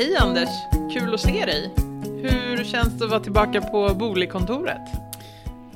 Hej Anders! Kul att se dig! Hur känns det att vara tillbaka på Booli-kontoret?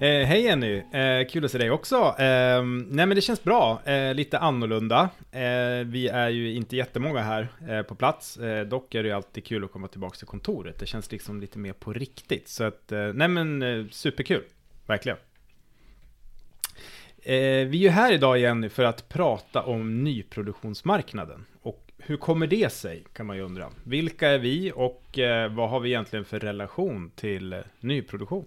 Eh, hej Jenny, eh, kul att se dig också. Eh, nej men det känns bra, eh, lite annorlunda. Eh, vi är ju inte jättemånga här eh, på plats, eh, dock är det ju alltid kul att komma tillbaka till kontoret. Det känns liksom lite mer på riktigt, så att eh, nej men eh, superkul, verkligen. vi är ju här idag Jenny för att prata om nyproduktionsmarknaden. Och hur kommer det sig, kan man ju undra. Vilka är vi och eh, vad har vi egentligen för relation till eh, nyproduktion?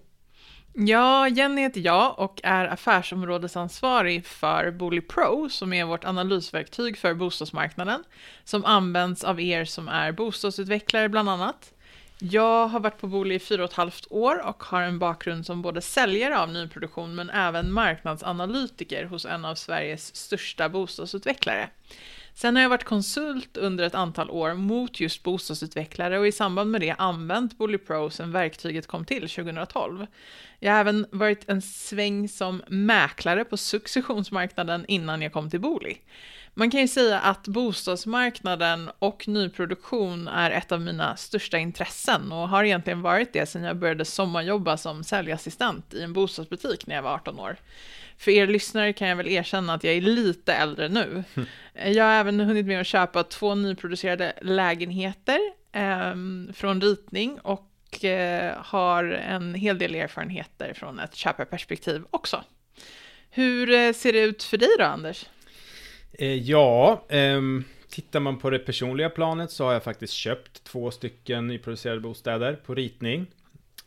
Ja, Jenny heter jag och är affärsområdesansvarig för Booli Pro, som är vårt analysverktyg för bostadsmarknaden, som används av er som är bostadsutvecklare bland annat. Jag har varit på Booli i fyra och ett halvt år och har en bakgrund som både säljare av nyproduktion men även marknadsanalytiker hos en av Sveriges största bostadsutvecklare. Sen har jag varit konsult under ett antal år mot just bostadsutvecklare och i samband med det använt Bully Pro sen verktyget kom till 2012. Jag har även varit en sväng som mäklare på successionsmarknaden innan jag kom till Booli. Man kan ju säga att bostadsmarknaden och nyproduktion är ett av mina största intressen och har egentligen varit det sedan jag började sommarjobba som säljassistent i en bostadsbutik när jag var 18 år. För er lyssnare kan jag väl erkänna att jag är lite äldre nu. Jag har även hunnit med att köpa två nyproducerade lägenheter eh, från ritning och eh, har en hel del erfarenheter från ett köparperspektiv också. Hur eh, ser det ut för dig då, Anders? Eh, ja, ehm, tittar man på det personliga planet så har jag faktiskt köpt två stycken nyproducerade bostäder på ritning.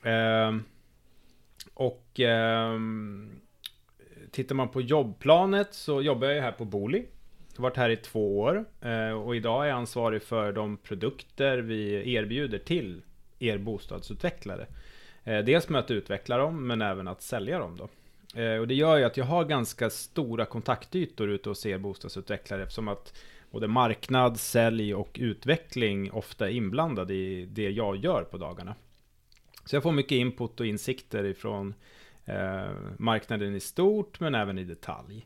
Ehm, och ehm, tittar man på jobbplanet så jobbar jag här på Booli. Jag har varit här i två år eh, och idag är jag ansvarig för de produkter vi erbjuder till er bostadsutvecklare. Eh, dels med att utveckla dem men även att sälja dem då. Eh, och det gör ju att jag har ganska stora kontaktytor ute hos er bostadsutvecklare eftersom att både marknad, sälj och utveckling ofta är inblandade i det jag gör på dagarna. Så jag får mycket input och insikter ifrån Eh, marknaden i stort men även i detalj.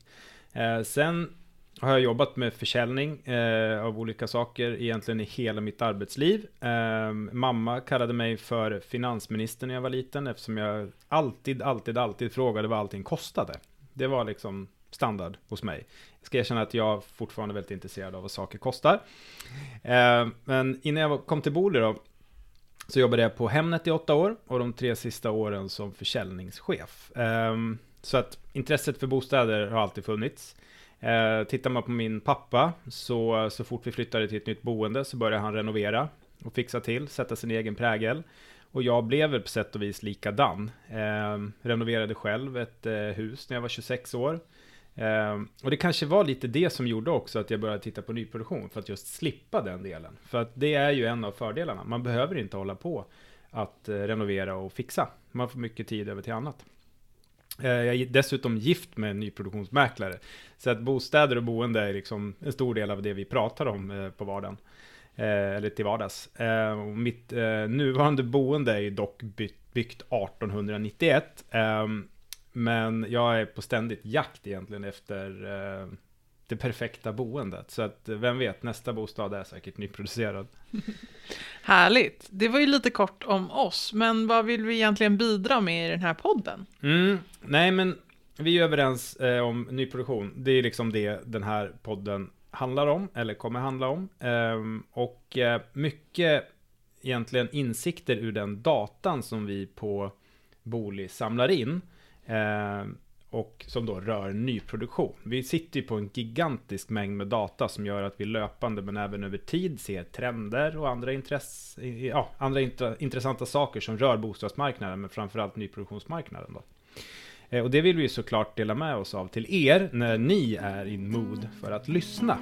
Eh, sen har jag jobbat med försäljning eh, av olika saker egentligen i hela mitt arbetsliv. Eh, mamma kallade mig för finansminister när jag var liten eftersom jag alltid, alltid, alltid frågade vad allting kostade. Det var liksom standard hos mig. Jag ska erkänna att jag fortfarande är väldigt intresserad av vad saker kostar. Eh, men innan jag kom till Booli då, så jobbade jag på Hemnet i åtta år och de tre sista åren som försäljningschef. Ehm, så att intresset för bostäder har alltid funnits. Ehm, tittar man på min pappa så, så fort vi flyttade till ett nytt boende så började han renovera och fixa till, sätta sin egen prägel. Och jag blev väl på sätt och vis likadan. Ehm, renoverade själv ett eh, hus när jag var 26 år. Um, och det kanske var lite det som gjorde också att jag började titta på nyproduktion, för att just slippa den delen. För att det är ju en av fördelarna. Man behöver inte hålla på att uh, renovera och fixa. Man får mycket tid över till annat. Uh, jag är dessutom gift med en nyproduktionsmäklare. Så att bostäder och boende är liksom en stor del av det vi pratar om uh, på vardagen. Ehm, eller till vardags. mitt eh, nuvarande boende är ju dock byggt 1891. Men jag är på ständigt jakt egentligen efter eh, det perfekta boendet. Så att eh, vem vet, nästa bostad är säkert nyproducerad. Härligt. Det var ju lite kort om oss, men vad vill vi egentligen bidra med i den här podden? Mm, nej, men vi är överens eh, om nyproduktion. Det är liksom det den här podden handlar om, eller kommer handla om. Ehm, och eh, mycket egentligen insikter ur den datan som vi på Booli samlar in Eh, Ehm, och som då rör nyproduktion. Vi sitter ju på en gigantisk mängd med data som gör att vi löpande men även över tid ser trender och andra, intress ja, andra intressanta saker som rör bostadsmarknaden men framförallt nyproduktionsmarknaden. Då. Ehm, och det vill vi såklart dela med oss av till er när ni är in mood för att lyssna.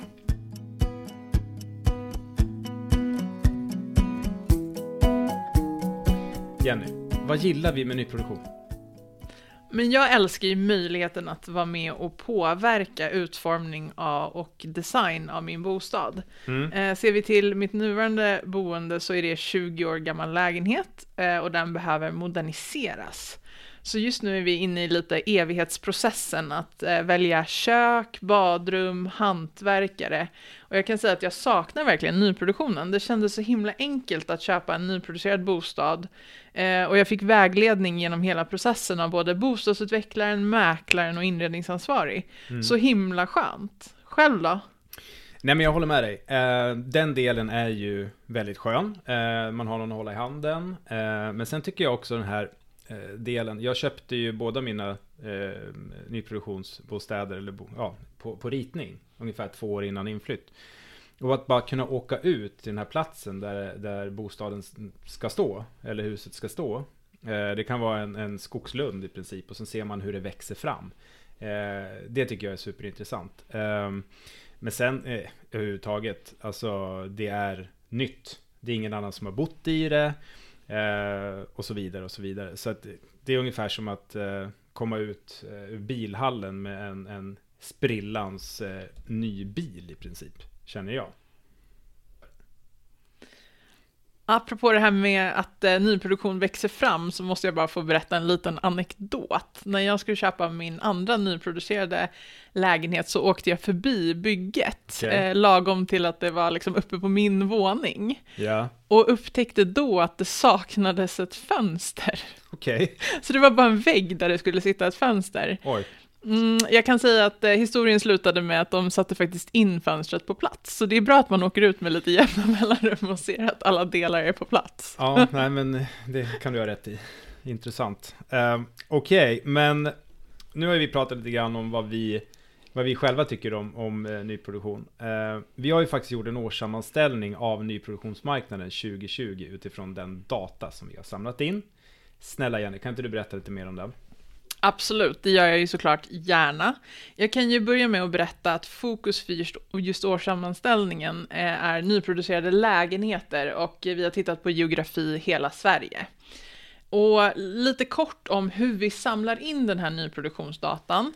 Jenny, vad gillar vi med nyproduktion? Men jag älskar ju möjligheten att vara med och påverka utformning av och design av min bostad. Mm. Eh, ser vi till mitt nuvarande boende så är det 20 år gammal lägenhet eh, och den behöver moderniseras. Så just nu är vi inne i lite evighetsprocessen att eh, välja kök, badrum, hantverkare. Och jag kan säga att jag saknar verkligen nyproduktionen. Det kändes så himla enkelt att köpa en nyproducerad bostad. Eh, och jag fick vägledning genom hela processen av både bostadsutvecklaren, mäklaren och inredningsansvarig. Mm. Så himla skönt. Själv då? Nej men jag håller med dig. Eh, den delen är ju väldigt skön. Eh, man har någon att hålla i handen. Eh, men sen tycker jag också den här Eh, delen. Jag köpte ju båda mina eh, nyproduktionsbostäder eller bo, ja, på, på ritning. Ungefär två år innan inflytt. Och att bara kunna åka ut till den här platsen där, där bostaden ska stå. Eller huset ska stå. Eh, det kan vara en, en skogslund i princip. Och sen ser man hur det växer fram. Eh, det tycker jag är superintressant. Eh, men sen eh, överhuvudtaget, alltså det är nytt. Det är ingen annan som har bott i det. Eh, och så vidare och så vidare. Så att det är ungefär som att eh, komma ut eh, ur bilhallen med en, en sprillans eh, ny bil i princip. Känner jag. Apropå det här med att eh, nyproduktion växer fram så måste jag bara få berätta en liten anekdot. När jag skulle köpa min andra nyproducerade lägenhet så åkte jag förbi bygget okay. eh, lagom till att det var liksom uppe på min våning. Ja. Och upptäckte då att det saknades ett fönster. Okay. Så det var bara en vägg där det skulle sitta ett fönster. Oj. Mm, jag kan säga att eh, historien slutade med att de satte faktiskt in fönstret på plats. Så det är bra att man åker ut med lite jämna mellanrum och ser att alla delar är på plats. Ja, nej men det kan du ha rätt i. Intressant. Uh, Okej, okay, men nu har vi pratat lite grann om vad vi, vad vi själva tycker om, om uh, nyproduktion. Uh, vi har ju faktiskt gjort en årssammanställning av nyproduktionsmarknaden 2020 utifrån den data som vi har samlat in. Snälla Jenny, kan inte du berätta lite mer om den? Absolut, det gör jag ju såklart gärna. Jag kan ju börja med att berätta att fokus för just, just årssammanställningen eh, är nyproducerade lägenheter och vi har tittat på geografi hela Sverige. Och lite kort om hur vi samlar in den här nyproduktionsdatan.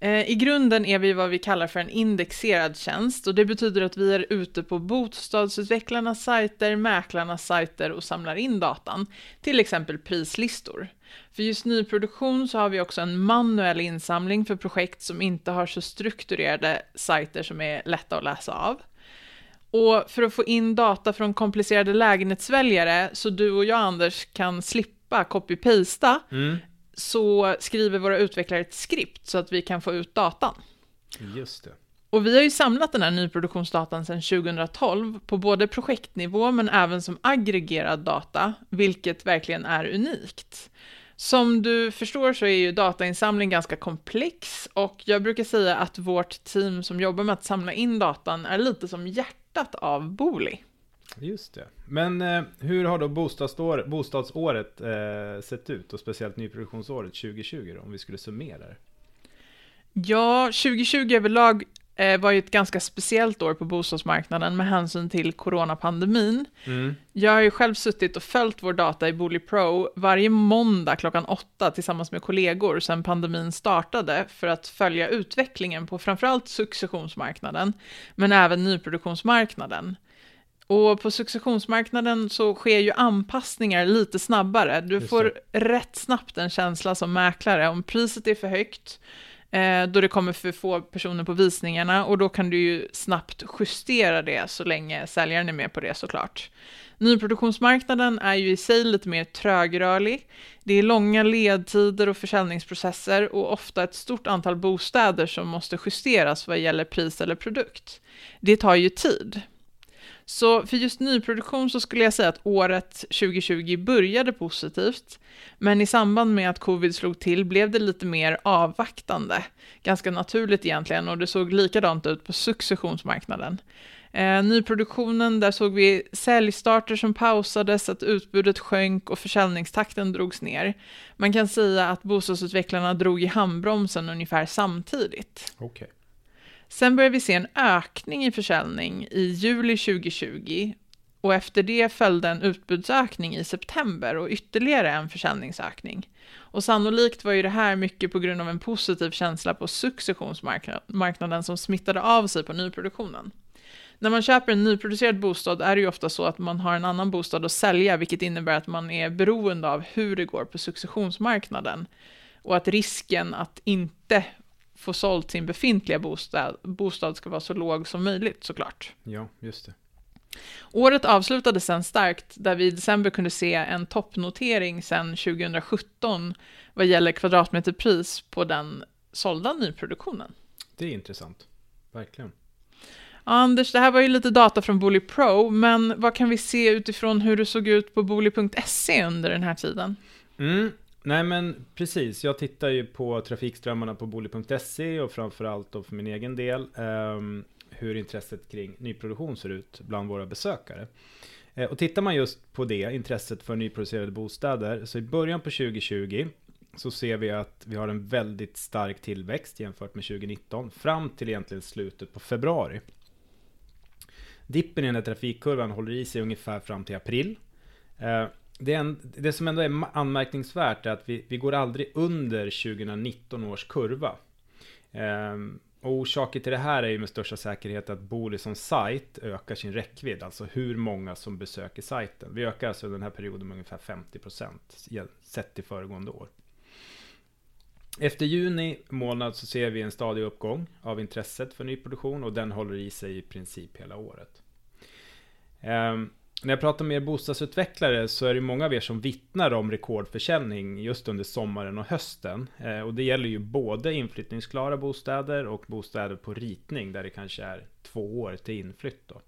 Eh, I grunden är vi vad vi kallar för en indexerad tjänst och det betyder att vi är ute på bostadsutvecklarnas sajter, mäklarnas sajter och samlar in datan, till exempel prislistor. För just nyproduktion så har vi också en manuell insamling för projekt som inte har så strukturerade sajter som är lätta att läsa av. Och för att få in data från komplicerade lägenhetsväljare så du och jag Anders kan slippa copy-pasta mm så skriver våra utvecklare ett skript så att vi kan få ut datan. Just det. Och vi har ju samlat den här nyproduktionsdatan sedan 2012 på både projektnivå men även som aggregerad data, vilket verkligen är unikt. Som du förstår så är ju datainsamling ganska komplex och jag brukar säga att vårt team som jobbar med att samla in datan är lite som hjärtat av Booli. Just det. Men eh, hur har då bostadsår, bostadsåret eh, sett ut och speciellt nyproduktionsåret 2020 då, om vi skulle summera det? Ja, 2020 överlag var ju ett ganska speciellt år på bostadsmarknaden med hänsyn till coronapandemin. Mm. Jag har ju själv suttit och följt vår data i Booli Pro varje måndag klockan åtta tillsammans med kollegor sedan pandemin startade för att följa utvecklingen på framförallt successionsmarknaden, men även nyproduktionsmarknaden. Och på successionsmarknaden så sker ju anpassningar lite snabbare. Du får rätt snabbt en känsla som mäklare om priset är för högt, eh, då det kommer för få personer på visningarna och då kan du ju snabbt justera det så länge säljaren är med på det såklart. Nyproduktionsmarknaden är ju i sig lite mer trögrörlig. Det är långa ledtider och försäljningsprocesser och ofta ett stort antal bostäder som måste justeras vad gäller pris eller produkt. Det tar ju tid. Så för just nyproduktion så skulle jag säga att året 2020 började positivt, men i samband med att covid slog till blev det lite mer avvaktande. Ganska naturligt egentligen och det såg likadant ut på successionsmarknaden. Eh, nyproduktionen, där såg vi säljstarter som pausades, att utbudet sjönk och försäljningstakten drogs ner. Man kan säga att bostadsutvecklarna drog i handbromsen ungefär samtidigt. Okay. Sen började vi se en ökning i försäljning i juli 2020 och efter det följde en utbudsökning i september och ytterligare en försäljningsökning. Och sannolikt var ju det här mycket på grund av en positiv känsla på successionsmarknaden som smittade av sig på nyproduktionen. när man köper en nyproducerad bostad är det ju ofta så att man har en annan bostad att sälja, vilket innebär att man är beroende av hur det går på successionsmarknaden. Och att risken att inte få sålt sin befintliga bostad, bostad ska vara så låg som möjligt såklart. Ja, just det. Året avslutades sen starkt, där vi i december kunde se en toppnotering sedan 2017 vad gäller kvadratmeterpris på den sålda nyproduktionen. Det är intressant, verkligen. Anders, det här var ju lite data från Booli Pro, men vad kan vi se utifrån hur det såg ut på booli.se under den här tiden? Mm. Nej men precis, jag tittar ju på trafikströmmarna på booli.se och framförallt då för min egen del eh, hur intresset kring nyproduktion ser ut bland våra besökare. Eh, och tittar man just på det, intresset för nyproducerade bostäder, så i början på 2020 så ser vi att vi har en väldigt stark tillväxt jämfört med 2019 fram till egentligen slutet på februari. Dippen i den här trafikkurvan håller i sig ungefär fram till april. Eh, det, en, det, som ändå är anmärkningsvärt är att vi, vi går aldrig under 2019 års kurva. Ehm, och orsaken till det här är ju med största säkerhet att Booli som sajt ökar sin räckvidd, alltså hur många som besöker sajten. Vi ökar alltså den här perioden med ungefär 50% sett till föregående år. Efter juni månad så ser vi en stadig uppgång av intresset för nyproduktion och den håller i sig i princip hela året. Ehm, när jag pratar med er bostadsutvecklare så är det många av er som vittnar om rekordförsäljning just under sommaren och hösten. Eh, och det gäller ju både inflyttningsklara bostäder och bostäder på ritning där det kanske är två år till inflytt. Då.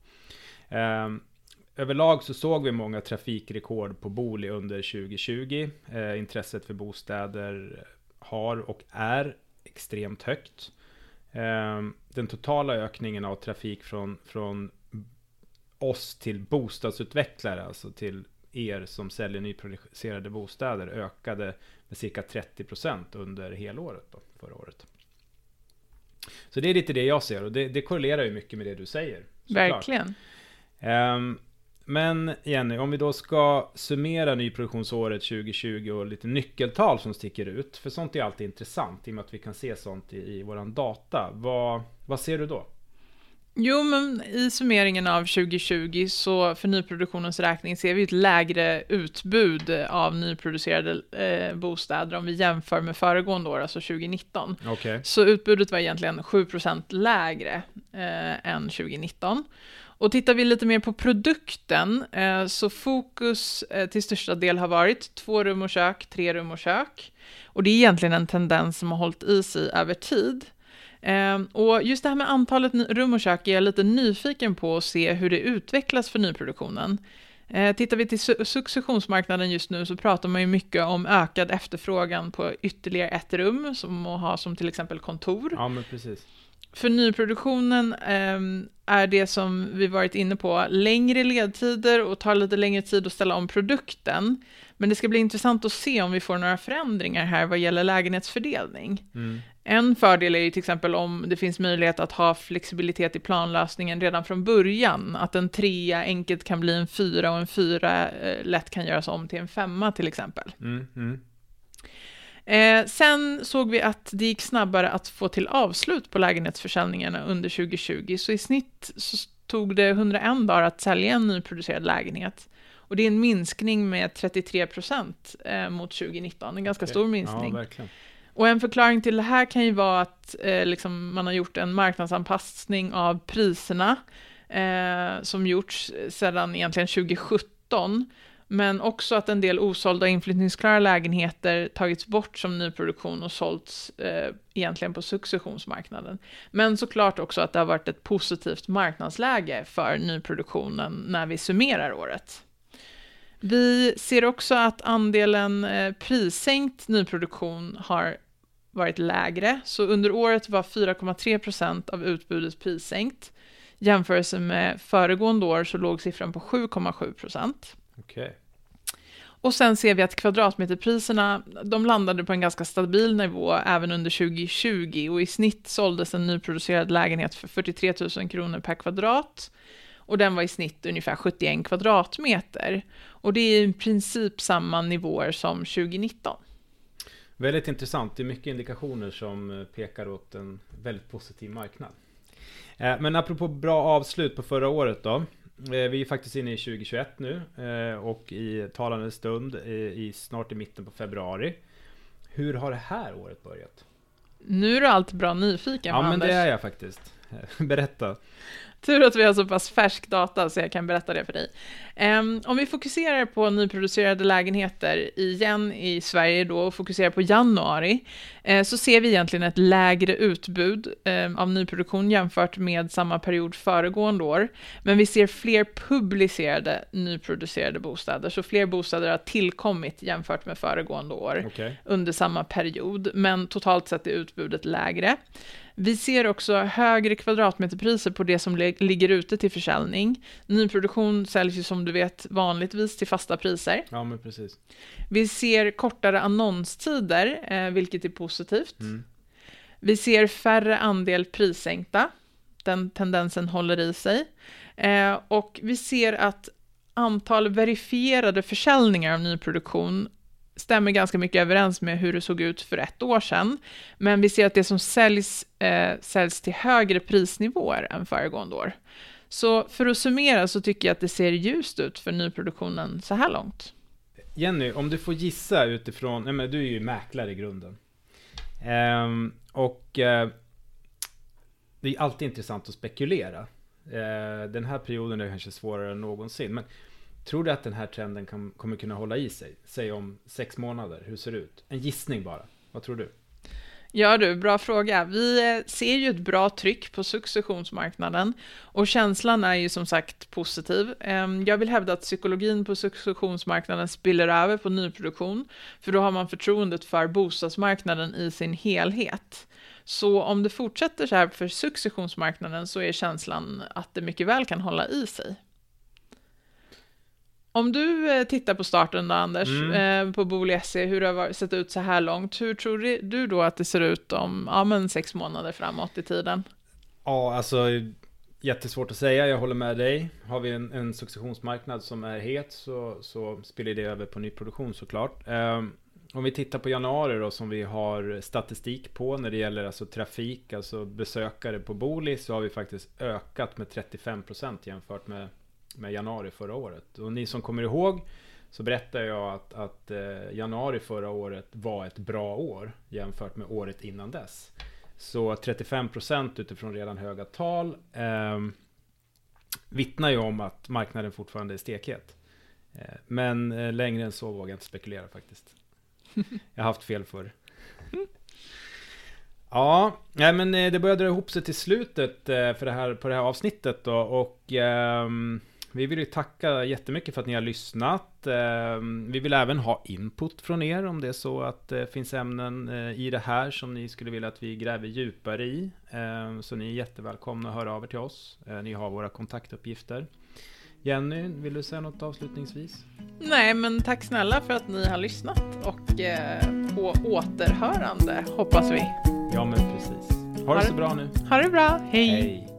Eh, överlag så såg vi många trafikrekord på Booli under 2020. Eh, intresset för bostäder har och är extremt högt. Den totala ökningen av trafik från, från oss till bostadsutvecklare, alltså till er som säljer nyproducerade bostäder, ökade med cirka 30% under helåret då, förra året. Så det är lite det jag ser och det, det korrelerar ju mycket med det du säger. Verkligen. Um, men Jenny, om vi då ska summera nyproduktionsåret 2020 och lite nyckeltal som sticker ut, för sånt är alltid intressant i och med att vi kan se sånt i, i våran data. Vad, vad ser du då? Jo, men i summeringen av 2020 så för nyproduktionens räkning ser vi ett lägre utbud av nyproducerade eh, bostäder om vi jämför med föregående år, alltså 2019. Okay. Så utbudet var egentligen 7% lägre eh, än 2019. Och tittar vi lite mer på produkten eh, så fokus eh, till största del har varit två rum och kök, tre rum och kök. Och det är egentligen en tendens som har hållit i sig över tid. Ehm, och just det här med antalet rum och kök är jag lite nyfiken på att se hur det utvecklas för nyproduktionen. Ehm, tittar vi till successionsmarknaden just nu så pratar man ju mycket om ökad efterfrågan på ytterligare ett rum som att ha som till exempel kontor. Ja, men precis. För nyproduktionen eh, är det som vi varit inne på längre ledtider och tar lite längre tid att ställa om produkten. Men det ska bli intressant att se om vi får några förändringar här vad gäller lägenhetsfördelning. Mm. En fördel är ju till exempel om det finns möjlighet att ha flexibilitet i planlösningen redan från början. Att en trea enkelt kan bli en fyra och en fyra eh, lätt kan göras om till en femma till exempel. Mm, mm. Eh, sen såg vi att det gick snabbare att få till avslut på lägenhetsförsäljningarna under 2020, så i snitt så tog det 101 dagar att sälja en nyproducerad lägenhet. Och det är en minskning med 33 procent eh, mot 2019, en ganska okay. stor minskning. Ja, och en förklaring till det här kan ju vara att eh, liksom man har gjort en marknadsanpassning av priserna eh, som gjorts sedan egentligen 2017. Men också att en del osålda inflyttningsklara lägenheter tagits bort som nyproduktion och sålts eh, egentligen på successionsmarknaden. Men såklart också att det har varit ett positivt marknadsläge för nyproduktionen när vi summerar året. Vi ser också att andelen eh, prissänkt nyproduktion har varit lägre, så under året var 4,3 procent av utbudet prissänkt. Jämförelse med föregående år så låg siffran på 7,7 procent. Okay. Och sen ser vi att kvadratmeterpriserna, de landade på en ganska stabil nivå även under 2020 och i snitt såldes en nyproducerad lägenhet för 43 000 kronor per kvadrat och den var i snitt ungefär 71 kvadratmeter. Och det är i princip samma nivåer som 2019. Väldigt intressant. Det är mycket indikationer som pekar åt en väldigt positiv marknad. Eh, men apropå bra avslut på förra året då. Eh, vi är faktiskt inne i 2021 nu eh, och i talande stund i snart i mitten på februari. Hur har det här året börjat? Nu är du allt bra nyfiken Ja, men Anders. det är jag faktiskt. Berätta. Tur att vi har så pass färsk data så jag kan berätta det för dig. Um, om vi fokuserar på nyproducerade lägenheter igen i Sverige då och fokuserar på januari uh, så ser vi egentligen ett lägre utbud um, av nyproduktion jämfört med samma period föregående år. Men vi ser fler publicerade nyproducerade bostäder, så fler bostäder har tillkommit jämfört med föregående år Okay. under samma period, men totalt sett är utbudet lägre. Vi ser också högre kvadratmeterpriser på det som ligger ute till försäljning. Nyproduktion säljs ju som du vet vanligtvis till fasta priser. Ja, men precis. Vi ser kortare annonstider, eh, vilket är positivt. Mm. Vi ser färre andel prissänkta. Den tendensen håller i sig. Eh, och vi ser att antal verifierade försäljningar av nyproduktion stämmer ganska mycket överens med hur det såg ut för ett år sedan. Men vi ser att det som säljs, eh, säljs till högre prisnivåer än föregående år. Så för att summera så tycker jag att det ser ljust ut för nyproduktionen så här långt. Jenny, om du får gissa utifrån, nej men du är ju mäklare i grunden. Ehm, och eh, det är alltid intressant att spekulera. Ehm, den här perioden är kanske svårare än någonsin. Men Tror du att den här trenden kan, kommer kunna hålla i sig? Säg om sex månader, hur ser det ut? En gissning bara. Vad tror du? Ja du, bra fråga. Vi eh, ser ju ett bra tryck på successionsmarknaden och känslan är ju som sagt positiv. Ehm, jag vill hävda att psykologin på successionsmarknaden spiller över på nyproduktion, för då har man förtroendet för bostadsmarknaden i sin helhet. Så om det fortsätter så här för successionsmarknaden så är känslan att det mycket väl kan hålla i sig. Om du eh, tittar på starten då, Anders, mm. eh, på Booli.se, hur det har sett ut så här långt, hur tror du då att det ser ut om ja, men sex månader framåt i tiden? Ja, alltså jättesvårt att säga, jag håller med dig. Har vi en, en successionsmarknad som är het så, så spiller det över på nyproduktion såklart. Eh, om vi tittar på januari då som vi har statistik på när det gäller alltså trafik, alltså besökare på Booli så har vi faktiskt ökat med 35% jämfört med med januari förra året. Och ni som kommer ihåg så berättade jag att, att eh, januari förra året var ett bra år jämfört med året innan dess. Så 35% utifrån redan höga tal eh, vittnar ju om att marknaden fortfarande är stekhet. Eh, men eh, längre än så vågar jag inte spekulera faktiskt. Jag har haft fel förr. Ja, nej men eh, det började dra ihop sig till slutet eh, för det här, på det här avsnittet då och ehm, vi vill ju tacka jättemycket för att ni har lyssnat. Ehm, vi vill även ha input från er om det är så att det finns ämnen eh, i det här som ni skulle vilja att vi gräver djupare i. Ehm, så ni är jättevälkomna att höra av er till oss. Eh, ni har våra kontaktuppgifter. Jenny, vill du säga något avslutningsvis? Nej, men tack snälla för att ni har lyssnat och eh, på återhörande hoppas vi. Ja, men precis. Ha, ha det så bra nu. Ha det bra. Hej. Hej.